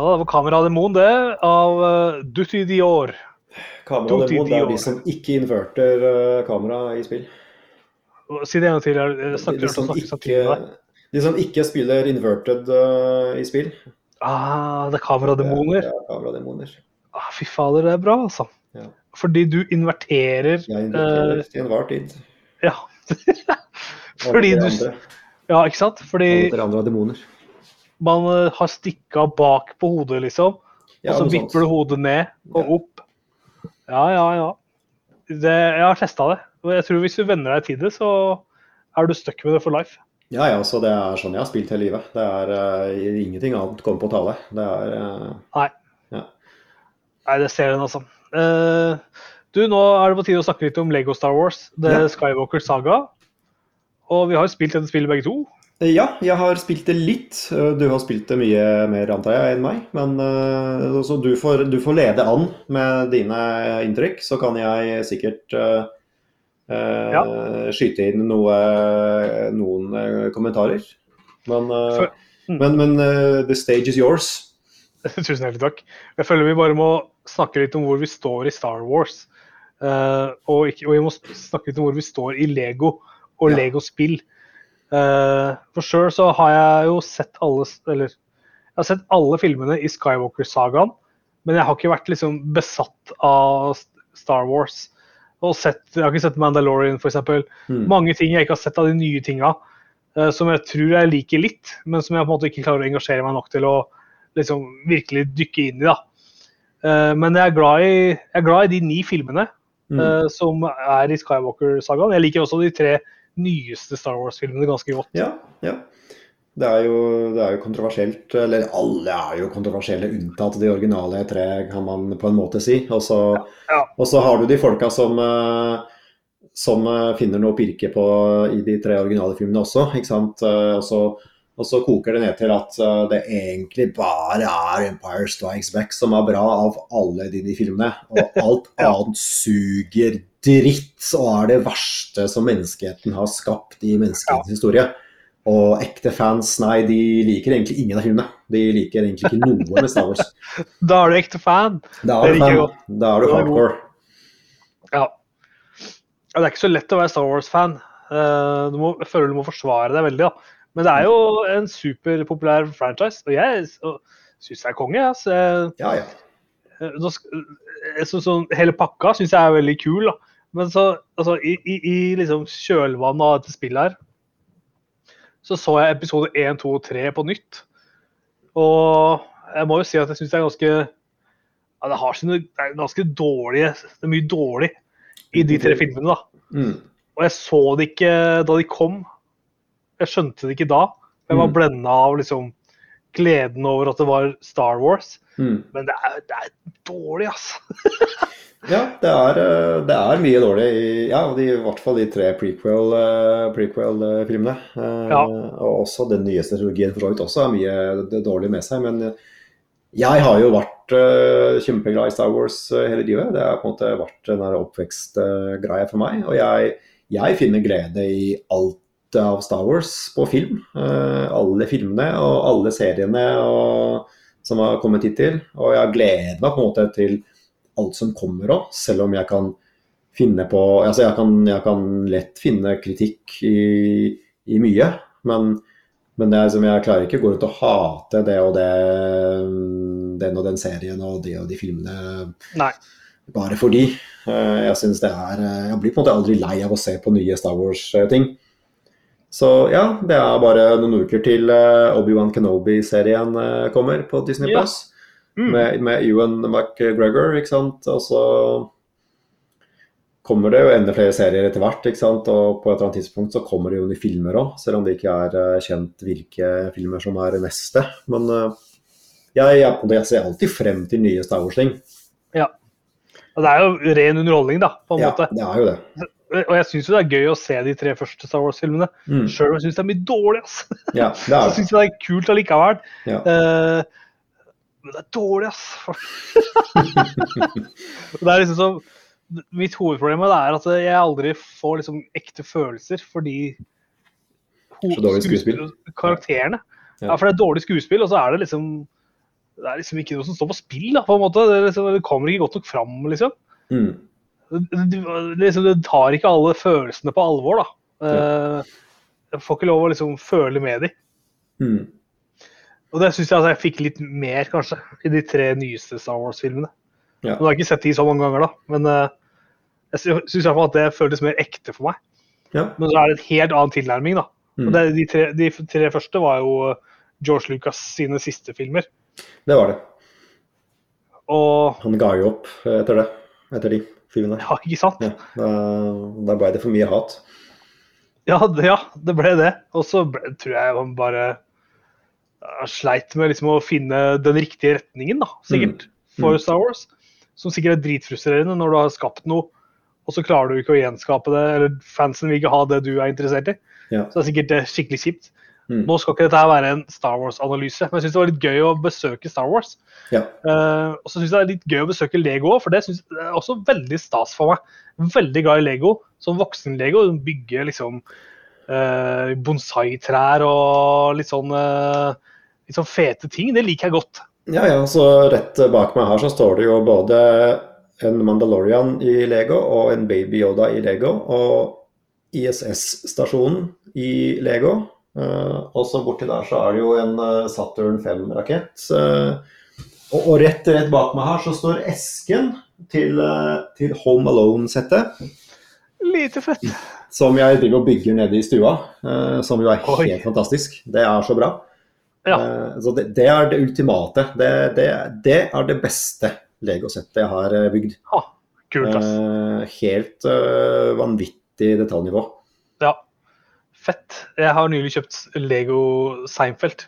Ja, det var 'Kamera Demon', det, av uh, Dutti Dior. Kamera demon, det er de som ikke inverter uh, kamera i spill. Si det en gang til. Jeg snakker De som ikke, de som ikke spiller inverted uh, i spill. Ah, det er kamerademoner. Det er kamerademoner. Ah, fy fader, det er bra, altså. Ja. Fordi du inverterer Jeg inverterer eh, til enhver tid. Ja. Fordi du Ja, ikke sant? Fordi alle andre har demoner. Man eh, har stikka bak på hodet, liksom. Ja, og så vipper du hodet ned og opp. Ja, ja, ja. Det, jeg har testa det. Jeg tror hvis du venner deg til det, så er du stuck med det for life. Ja, ja, så det er sånn jeg har spilt hele livet. Det er uh, ingenting annet kommer på tale. Det er uh, Nei, det ser en, altså. Uh, du, nå er det på tide å snakke litt om Lego Star Wars, The Ja. Skywalker Saga. Og vi har jo spilt dette spillet begge to. Ja, jeg har spilt det litt. Eh, Du har spilt det mye mer, antar jeg, enn meg. Men eh, så du får, du får lede an med dine inntrykk, så kan jeg sikkert uh, ja. skyte inn noe, noen eh, kommentarer. Men, uh, For- mm. men, men uh, the stage is yours. Tusen hjertelig takk. Jeg føler vi bare må snakke litt om hvor vi står i Star Wars. Eh, og, ikke, og vi må snakke litt om hvor vi står i Lego og Ja. Lego-spill. Eh, for sjøl så har jeg jo sett alle Eller jeg har sett alle filmene i Skywalker-sagaen, men jeg har ikke vært liksom besatt av Star Wars. Og sett, jeg har ikke sett Mandalorian, f.eks. Mm. Mange ting jeg ikke har sett av de nye tinga, eh, som jeg tror jeg liker litt, men som jeg på en måte ikke klarer å engasjere meg nok til å liksom virkelig dykke inn i. da. Eh, Men jeg er glad i, jeg er glad i de ni filmene Mm. som er i Skywalker-sagaen. Jeg liker også de tre nyeste Star Wars-filmene ganske godt. Ja, ja. Det er, jo, det er jo kontroversielt, eller alle er jo kontroversielle unntatt de originale tre, kan man på en måte si. Og så, Ja. og så har du de folka som, eh, som eh, finner noe å pirke på i de tre originale filmene også. ikke sant? Eh, Og så, og så koker det ned til at eh, det egentlig bare er Empire Strikes Back som er bra av alle de, de filmene. Og alt annet suger dritt og er det verste som menneskeheten har skapt i menneskehetens historie. Og ekte fans, nei, de liker egentlig ingen av filmene. De liker egentlig ikke noe med Star Wars. Da er du ekte fan. Da er du fan. Da er du hardcore. Ja. ja. Det er ikke så lett å være Star Wars-fan. Eh, Du må, jeg føler du må forsvare deg veldig. da. Men det er jo en superpopulær franchise, og jeg syns det er konge. jeg. Så Ja, ja. Så, så, sk- jeg synes sånn, hele pakka syns jeg er veldig kul. Da. Men så, altså, i, i, i liksom kjølvannet av dette spillet her, så så jeg episode 1, 2 og 3 på nytt. Og jeg må jo si at jeg syns det er ganske ja, Det har sine det er ganske dårlige Det er mye dårlig i de tre filmene, da. Mm. Og jeg så det ikke da de kom. Jeg skjønte det ikke da. Jeg var Mm. blenda av liksom gleden over at det var Star Wars. Mm. Men det er, det er dårlig, altså. Ja, det er, eh, det er mye dårlig i ja, de, i hvert fall de tre prequel-filmene. Prequel, eh. Eh, Ja. Og også den nyeste trilogien for så vidt også har mye dårlig med seg. Men jeg har jo vært kjempeglad i Star Wars eh, hele livet. Det har på en måte vært en der oppvekstgreie for meg. Og jeg, jeg finner glede i alt av Star Wars på film. Eh, alle filmene og alle seriene og, som har kommet hittil. Og jeg gleder meg på en måte til alt som kommer òg, selv om jeg kan finne på Altså jeg kan, jeg kan lett finne kritikk i, i mye, men, men det er som jeg klarer ikke å gå rundt og hate det og det den og den serien og de og de filmene Nei. bare fordi. Eh, Jeg det er eh, Jeg blir på en måte aldri lei av å se på nye Star Wars-ting. Så ja, det er bare noen uker til eh, Obi-Wan Kenobi-serien eh, kommer på Disney Ja. Plus. Mm. Med, med Ewan McGregor, ikke sant. Og så kommer det jo enda flere serier etter hvert, ikke sant. Og på et eller annet tidspunkt så kommer det jo nye filmer òg, selv om det ikke er eh, kjent hvilke filmer som er neste. Men jeg, jeg, jeg ser alltid frem til nye Star Wars-ting. Og det er jo ren underholdning, da, på en Ja, måte. det er jo det. Og jeg syns jo det er gøy å se de tre første Star Wars-filmene, Mm. sjøl om jeg syns det er mye dårlig. ass. Ja, det er det. syns jeg det er kult allikevel. Ja. Uh, men det er dårlig, ass. det er liksom så Mitt hovedproblem er at jeg aldri får liksom ekte følelser fordi Så Karakterene. Ja. Ja. for det er dårlig skuespill, og så er det liksom Det er liksom ikke noe som står på spill, da, på en måte. Det, liksom, det kommer ikke godt nok fram, liksom. Mm. Det, det, liksom, du tar ikke alle følelsene på alvor, da. Ja. jeg får ikke lov å liksom føle med dem. Mm. Og det syns jeg altså, jeg fikk litt mer, kanskje, i de tre nyeste Star Wars-filmene. Ja. Nå har jeg ikke sett de så mange ganger, da, men uh, jeg syns i hvert fall at det føltes mer ekte for meg. Ja. Men så er det en helt annen tilnærming, da. Mm. Og det, de, tre, de tre første var jo eh, George Lucas sine siste filmer. Det var det. Og Han ga jo opp etter det. Etter de filmene. ja, ikke sant? Ja, da, da ble det for mye hat. Ja, det, ja, det ble det. Og så tror jeg han bare sleit med liksom å finne den riktige retningen, da, sikkert, for Mm. Star Wars. Som sikkert er dritfrustrerende når du har skapt noe, og så klarer du ikke å gjenskape det, eller fansen vil ikke ha det du er interessert i. Ja. Så det er sikkert eh, skikkelig kjipt. Mm. Nå skal ikke dette her være en Star Wars-analyse, men jeg syns det var litt gøy å besøke Star Wars. Ja. Uh, og så syns jeg det er litt gøy å besøke Lego òg, for det, synes, det er også veldig stas for meg. Veldig glad i Lego. Som voksen-Lego. Bygge liksom uh, bonsai-trær og litt sånn, uh, litt sånn fete ting. Det liker jeg godt. Ja, ja, så rett bak meg her så står det jo både en Mandalorian i Lego og en Baby Yoda i Lego. Og ISS-stasjonen i Lego. Eh, og så borti der så er det jo en eh, Saturn 5-rakett. og, og rett, rett bak meg her så står esken til, eh, til Home Alone-settet. Lite fett. Som jeg driver og bygger nede i stua. eh, som jo er Oi. helt fantastisk. Det er så bra. Ja. Eh, Så det, det er det ultimate. Det, det, det er det beste Lego-settet jeg har eh, bygd. Ha, kult, ass. Eh, Helt eh, vanvittig detaljnivå. Ja. Fett. Jeg har nylig kjøpt Lego Seinfeld.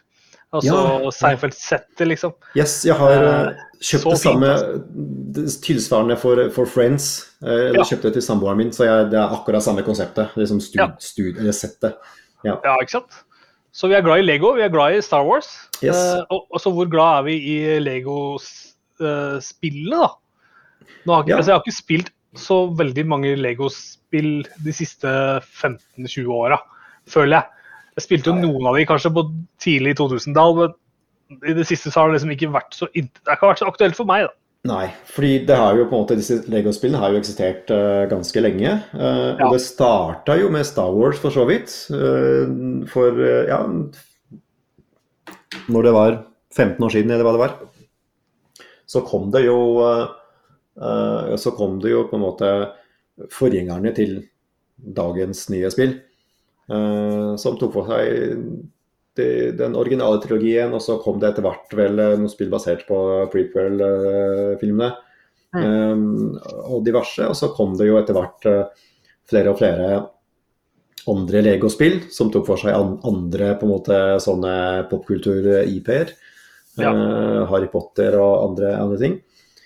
Altså Ja. Seinfeld-settet, liksom. Yes, jeg har eh, Eh, kjøpt det samme tilsvarende for, for Friends. Eh, Jeg Ja. kjøpte det til samboeren min, så jeg, det er akkurat samme konseptet. Liksom stud, Ja. stud, eller settet. Ja, ikke sant? Så vi er glad i Lego, vi er glad i Star Wars. Yes. Uh, og, og så hvor glad er vi i Lego-spillene, da? Har ikke, Ja. altså, jeg har ikke spilt så veldig mange Lego-spill de siste 15-20 åra, føler jeg. Jeg spilte jo noen av de kanskje på tidlig 2000-tall, men i det siste så har det liksom ikke vært så, det har ikke vært så aktuelt for meg. da. Nei, fordi det har jo på en måte, disse Lego-spillene har jo eksistert uh, ganske lenge. Uh, Ja. Og det starta jo med Star Wars, for så vidt. Uh, for ja Når det var 15 år siden, eller hva det var. Så kom det jo Så kom det jo på en måte forgjengerne til dagens nye spill. Eh, som tok for seg de, den originale trilogien, og så kom det etter hvert vel eh, noen spill basert på prequel-filmene. Um, og diverse. Og så kom det jo etter hvert eh, flere og flere andre Lego-spill som tok for seg an andre på en måte sånne popkultur-IP-er. Ja. Uh, Harry Potter og andre, andre ting.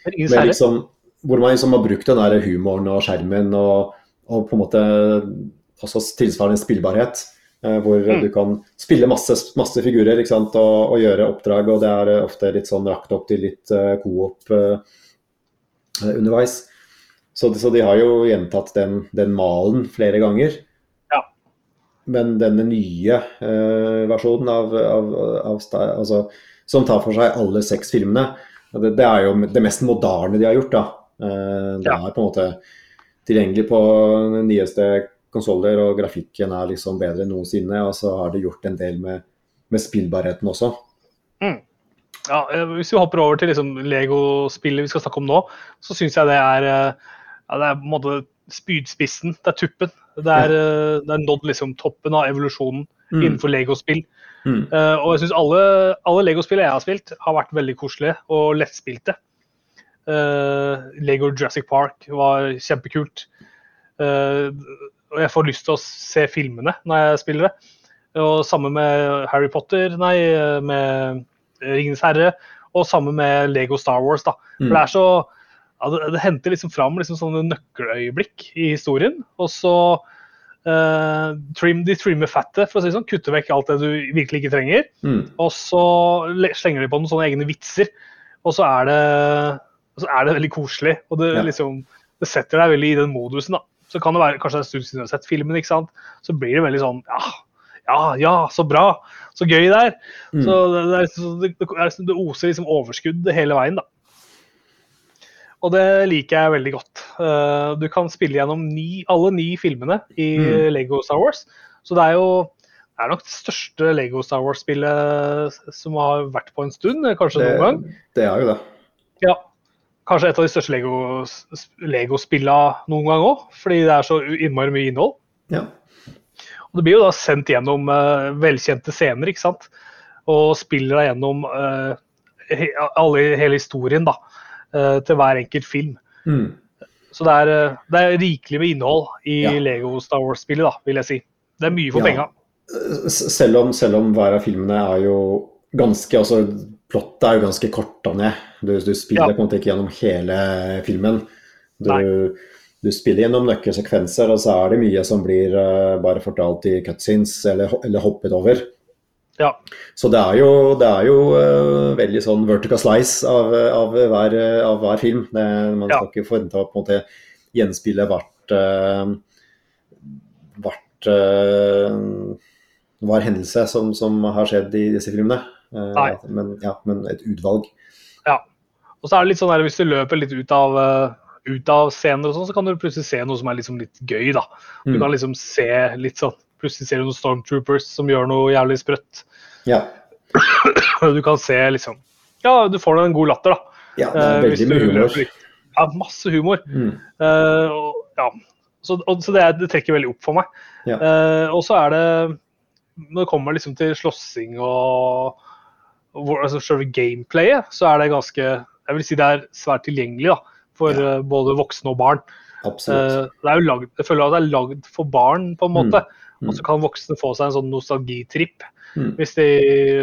Liksom, hvor man liksom har brukt den der humoren og skjermen og, og på en måte også tilsvarende spillbarhet. eh, Hvor Mm. du kan spille masse, masse figurer? Og, og gjøre oppdrag. Og det er eh, ofte litt sånn rakt opp til litt uh, co-op eh, underveis. Så, så de har jo gjentatt den, den malen flere ganger. Ja. Men denne nye uh, versjonen av, av, av altså, som tar for seg alle seks filmene, det, det er jo det mest moderne de har gjort. da. Uh, det Ja. er på en måte tilgjengelig på de nyeste konsoller, og grafikken er liksom bedre enn noensinne. Og så har det gjort en del med, med spillbarheten også. Ja, eh, hvis vi hopper over til liksom Lego-spillet vi skal snakke om nå, så syns jeg det er eh, ja, det er på en måte spydspissen. Det er tuppen. Det er, eh, det er nådd liksom toppen av evolusjonen innenfor Lego-spill. Mm. Uh, og jeg syns alle, alle Lego-spill jeg har spilt, har vært veldig koselige og lettspilte. Uh, Lego Jurassic Park var kjempekult. Eh, og jeg får lyst til å se filmene når jeg spiller det. Og samme med Harry Potter, nei, med Ringenes herre, og samme med Lego Star Wars. da. For Mm. det er så ja, det, det henter liksom fram liksom sånne nøkkeløyeblikk i historien. Og så eh, trim, de trimmer fattet, for å si det sånn. Kutter vekk alt det du virkelig ikke trenger. Mm. Og så slenger de på noen sånne egne vitser. Og så er det, så er det veldig koselig. Og det, Ja. liksom, det setter deg veldig i den modusen. da. Så kan det være kanskje en stund siden du har sett filmen, ikke sant. Så blir det veldig sånn ja, ja, ja, så bra. Så gøy det er. Mm. Så det, er, så det, det, det oser liksom overskudd hele veien, da. Og det liker jeg veldig godt. Eh, du kan spille gjennom ni, alle ni filmene i Mm. Lego Star Wars. Så det er jo det er nok det største Lego Star Wars-spillet som har vært på en stund, kanskje Det, noen gang. det er jo det. Ja. Kanskje et av de største Lego- Lego-spillene noen gang òg, fordi det er så innmari mye innhold. Ja. Og det blir jo da sendt gjennom uh, velkjente scener, ikke sant. Og spiller deg gjennom uh, he, alle, hele historien da, uh, til hver enkelt film. Mm. Så det er, det er rikelig med innhold i Ja. Lego Star Wars-spillet, da, vil jeg si. Det er mye for Ja. penga. Selv om, selv om hver av filmene er jo ganske altså Plottet er jo ganske korta ned. Du, du spiller Ja. på en måte ikke gjennom hele filmen. Du, du spiller gjennom nøkkelsekvenser, og så er det mye som blir uh, bare fortalt i cutscenes eller, eller hoppet over. Ja. Så det er jo, det er jo uh, veldig sånn vertical slice av, av, hver, av hver film. Det, man Ja. skal ikke forvente å på en måte gjenspille hvert, uh, hvert hver hendelse som, som har skjedd i disse filmene. Eh, men, ja, men et utvalg. ja. Og så er det litt sånn der, hvis du løper litt ut av, eh, ut av scener og sånn, så kan du plutselig se noe som er liksom litt gøy, da. Du Mm. kan liksom se litt sånn Plutselig ser du noen stormtroopers som gjør noe jævlig sprøtt. Ja. Du kan se liksom Ja, du får deg en god latter, da. ja, det Eh, er veldig du mye humor. Ja, masse humor. Mm. Uh, og, ja. Så, og, så det, er- det trekker veldig opp for meg. Ja. Uh, og så er det Når det kommer liksom til slåssing og hvor, altså selve gameplayet, så er det ganske Jeg vil si det er svært tilgjengelig da, for Ja. eh, både voksne og barn. Absolutt. Eh, det er jo lagd, jeg føler at det er lagd for barn, på en måte. Mm. Og så kan voksne få seg en sånn nostalgitripp Mm. hvis de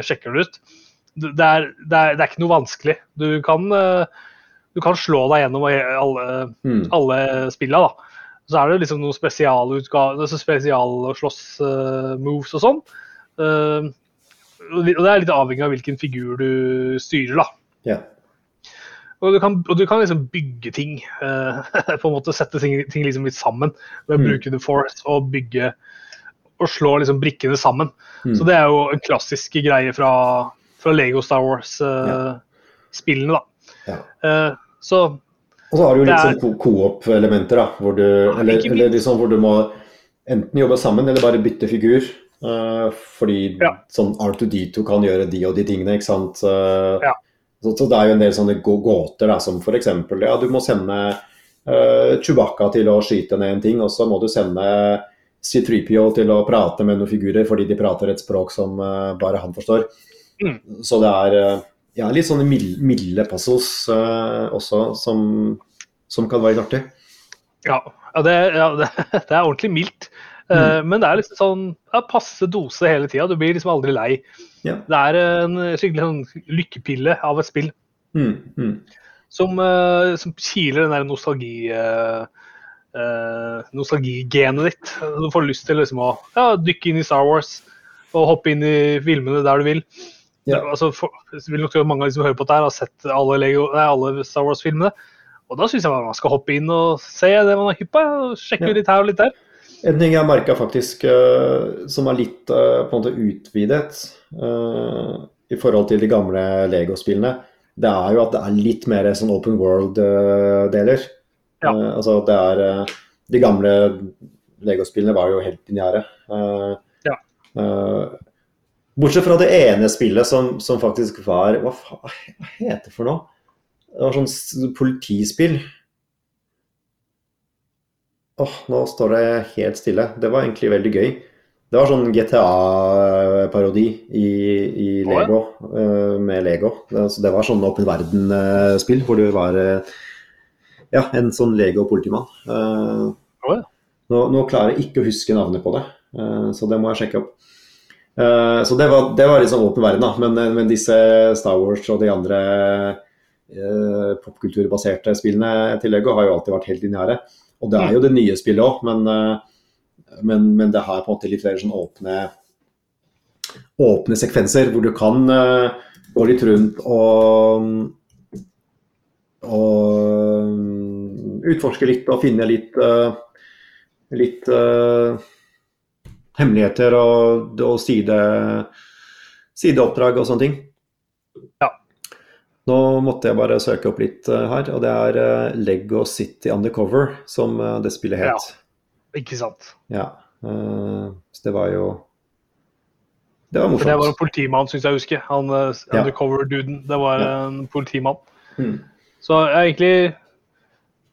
sjekker det ut. Det er, det er, det er ikke noe vanskelig. Du kan, eh, du kan slå deg gjennom alle, Mm. alle spilla, da. Så er det liksom noen spesialutgaver, altså spesialslåss-moves og sånn. Og det er litt avhengig av hvilken figur du styrer, da. Ja. Og du kan, og du kan liksom bygge ting. Uh, på en måte Sette ting, ting liksom litt sammen ved å Mm. bruke The Force og bygge og slå liksom brikkene sammen. Mm. Så det er jo en klassisk greie fra, fra Lego Star Wars-spillene, da. Ja. Uh, så Og så har du jo litt er- sånn co-op-elementer, da. Hvor du, eller, eller liksom hvor du må enten jobbe sammen eller bare bytte figur. Eh, fordi Ja. sånn R2D2 kan gjøre de og de tingene, ikke sant. Eh, Ja. så, så det er jo en del sånne gåter, da, som f.eks. ja, du må sende uh, Chewbacca til å skyte ned en ting, og så må du sende C3PO til å prate med noen figurer fordi de prater et språk som uh, bare han forstår. Mm. Så det er uh, ja, litt sånne milde, puzzles eh, også, som, som kan være litt artig. ja, ja, det, ja det, det er ordentlig mildt. Eh, Men det er liksom sånn ja, passe dose hele tida. Du blir liksom aldri lei. Ja. Det er en skikkelig sånn lykkepille av et spill Mm, mm. som, uh, som kiler den der nostalgi... Uh, uh, nostalgigenet ditt. Du får lyst til liksom å ja, dykke inn i Star Wars og hoppe inn i filmene der du vil. Ja. Altså, for, vil nok mange av de som hører på dette, har sett alle, Lego, nei, alle Star Wars-filmene. Og da syns jeg man skal hoppe inn og se det man er hypp på. Sjekke Ja. litt her og litt der. En ting jeg merka faktisk eh, som er litt eh, på en måte utvidet eh, i forhold til de gamle Lego-spillene, det er jo at det er litt mer sånn open world-deler. Ja. altså det er De gamle Lego-spillene var jo helt lineære. Ja. bortsett fra det ene spillet som, som faktisk var Hva, faen hva heter det for noe? Det var sånn politispill. Åh, nå står det helt stille. Det var egentlig veldig gøy. Det var sånn GTA-parodi i, i ja. Lego, eh, med Lego. Det, så det var sånn åpen verden-spill hvor du var eh, ja, en sånn Lego-politimann. Å, ja. nå, nå klarer jeg ikke å huske navnet på det, så det må jeg sjekke opp. Så det var, det var litt sånn åpen verden, da. Men, men disse Star Wars og de andre popkulturbaserte spillene til Lego har jo alltid vært helt lineære. Og det er jo det nye spillet òg, men, eh, men, men det har på en måte litt flere sånn åpne åpne sekvenser hvor du kan eh, gå litt rundt og og utforske litt og finne litt eh, litt uh, hemmeligheter og, og side, sideoppdrag og sånne ting. Ja. Nå måtte jeg bare søke opp litt eh, her, og det er eh, Lego City Undercover som eh, det spillet het. Ikke sant. Ja. så det var jo Det var For det var en politimann, syns jeg å huske. Han undercover-duden. Det var Ja. en politimann. Mm. Så jeg har egentlig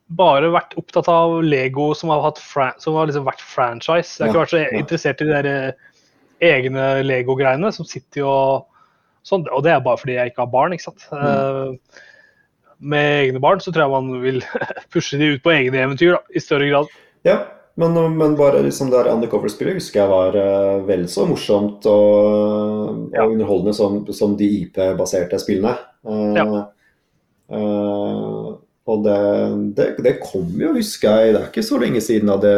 bare vært opptatt av Lego som har, som har liksom vært franchise. Jeg har ikke vært så ja. interessert i de der egne Lego-greiene som sitter og sånn. Og det er bare fordi jeg ikke har barn, ikke sant. Mm. Eh, med egne barn så tror jeg man vil pushe de ut på egne eventyr da, i større grad. Ja, men, men bare liksom det undercover-spillet husker jeg var uh, vel så morsomt og, Ja. og underholdende som, som de IP-baserte spillene. Uh, Ja. uh, og det, det, det kom jo, husker jeg, det er ikke så lenge siden at det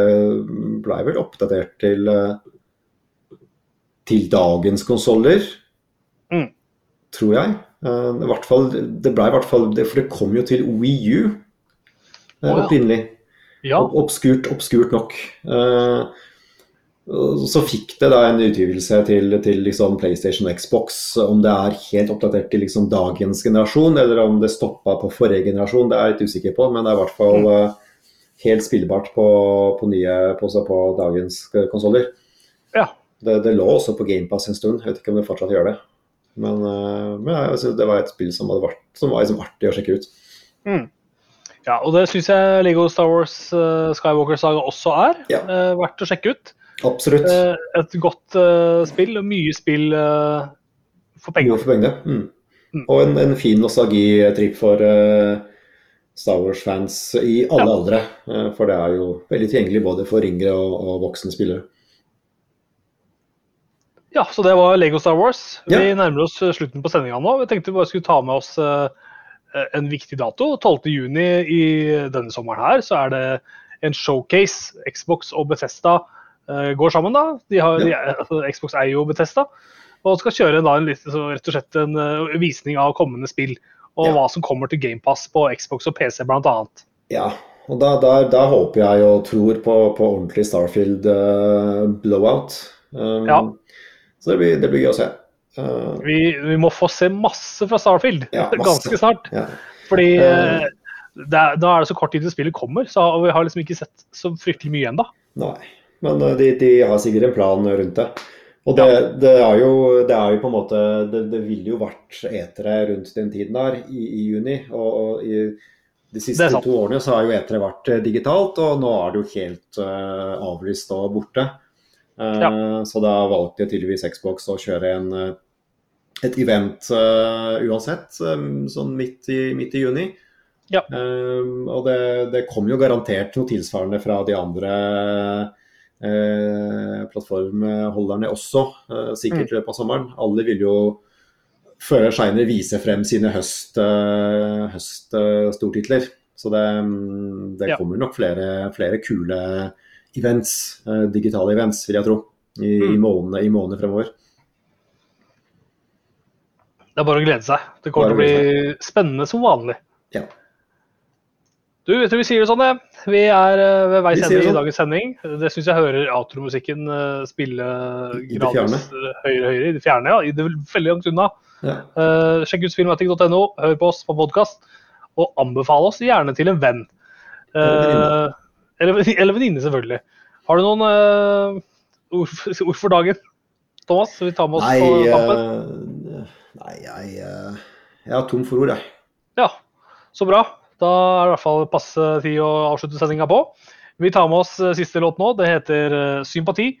blei vel oppdatert til til dagens konsoller. Tror jeg. Eh, i hvert fall, det ble i hvert fall det, For det kom jo til Wii U eh, opprinnelig. Ja, Obskurt, obskurt nok. Eh, så fikk det da en utgivelse til, til liksom PlayStation og Xbox. Om det er helt oppdatert til liksom dagens generasjon, eller om det stoppa på forrige generasjon, det er jeg litt usikker på. Men det er i hvert fall eh, helt spillbart på, på, nye, på, på dagens konsoller. Ja. Det, det lå også på GamePass en stund, jeg vet ikke om det fortsatt gjør det. Men, eh, men synes det var et spill som, vært, som var liksom artig å sjekke ut. ja og det syns jeg Lego Star Wars uh, Skywalker Saga også er. Ja. Uh, verdt å sjekke ut. Absolutt. Uh, et godt eh, spill, og mye spill eh, for penger. for penger. Mm. Mm. Og en, en fin nostalgitripp for eh, Star Wars-fans i alle Ja. aldre. eh, for det er jo veldig tilgjengelig både for yngre og, og voksne spillere. Ja, så det var Lego Star Wars. Ja. Vi nærmer oss eh, slutten på sendinga nå. Vi tenkte vi bare skulle ta med oss eh, en viktig dato. 12.6 i denne sommeren her så er det en showcase. Xbox og Bethesda eh, går sammen, da. De har, de, altså, Xbox eier jo Bethesda. Og skal kjøre da en, så rett og slett en eh, visning av kommende spill. Og Ja. hva som kommer til GamePass på Xbox og PC bl.a. Ja, og da, da, da, håper jeg og tror på, på ordentlig Starfield uh, blowout. Um, Ja. Så det blir, det blir gøy å se. Uh, Vi, vi må få se masse fra Starfield Ja, masse. ganske snart. ja. Fordi det er, da er det så kort tid til spillet kommer, så vi har liksom ikke sett så fryktelig mye ennå. Nei, men de, de har sikkert en plan rundt det. Og det, det, er, jo, det er jo på en måte Det, det ville jo vært etere rundt den tiden der, i, i juni. Og, og i de siste to årene så har jo etere vært digitalt, og nå er det jo helt uh, avlyst og borte. Eh, Så da valgte jeg tydeligvis Xbox å kjøre en, eh, et event eh, uansett, sånn midt i, midt i juni. Ja. Og det, det kom jo garantert noe tilsvarende fra de andre plattformholderne også, sikkert Mm. i løpet av sommeren. Alle vil jo før eller seinere vise frem sine høst, høststortitler. Så det, mm, det Ja. kommer nok flere, flere kule events, eh, digitale events, vil jeg tro, i, i Mm. månedene i månedene fremover. Det er bare å glede seg. Det kommer til å bli spennende som vanlig. Ja. Du, vet du, vi sier det sånn, det. Vi er eh, ved veis ende i sånn. dagens sending. Det syns jeg hører outromusikken eh, spille gradvis høyere høyere. I det fjerne, ja. I det veldig langt unna. Ja. Uh, sjekk ut spillmatic.no, hør på oss på podkast, og anbefale oss gjerne til en venn. Uh, eller eller venninne, selvfølgelig. Har du noen uh, ord, ord for dagen, Thomas? Skal vi ta med oss Nei, på kampen? Uh, nei jeg, uh, jeg er tom for ord, jeg. Ja, så bra. Da er det i hvert fall passe tid å avslutte sendinga på. Vi tar med oss eh, siste låt nå. Det heter eh, 'Sympati',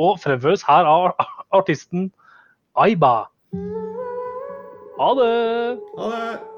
og fremføres her av artisten Aiba. Ha det! Ha det!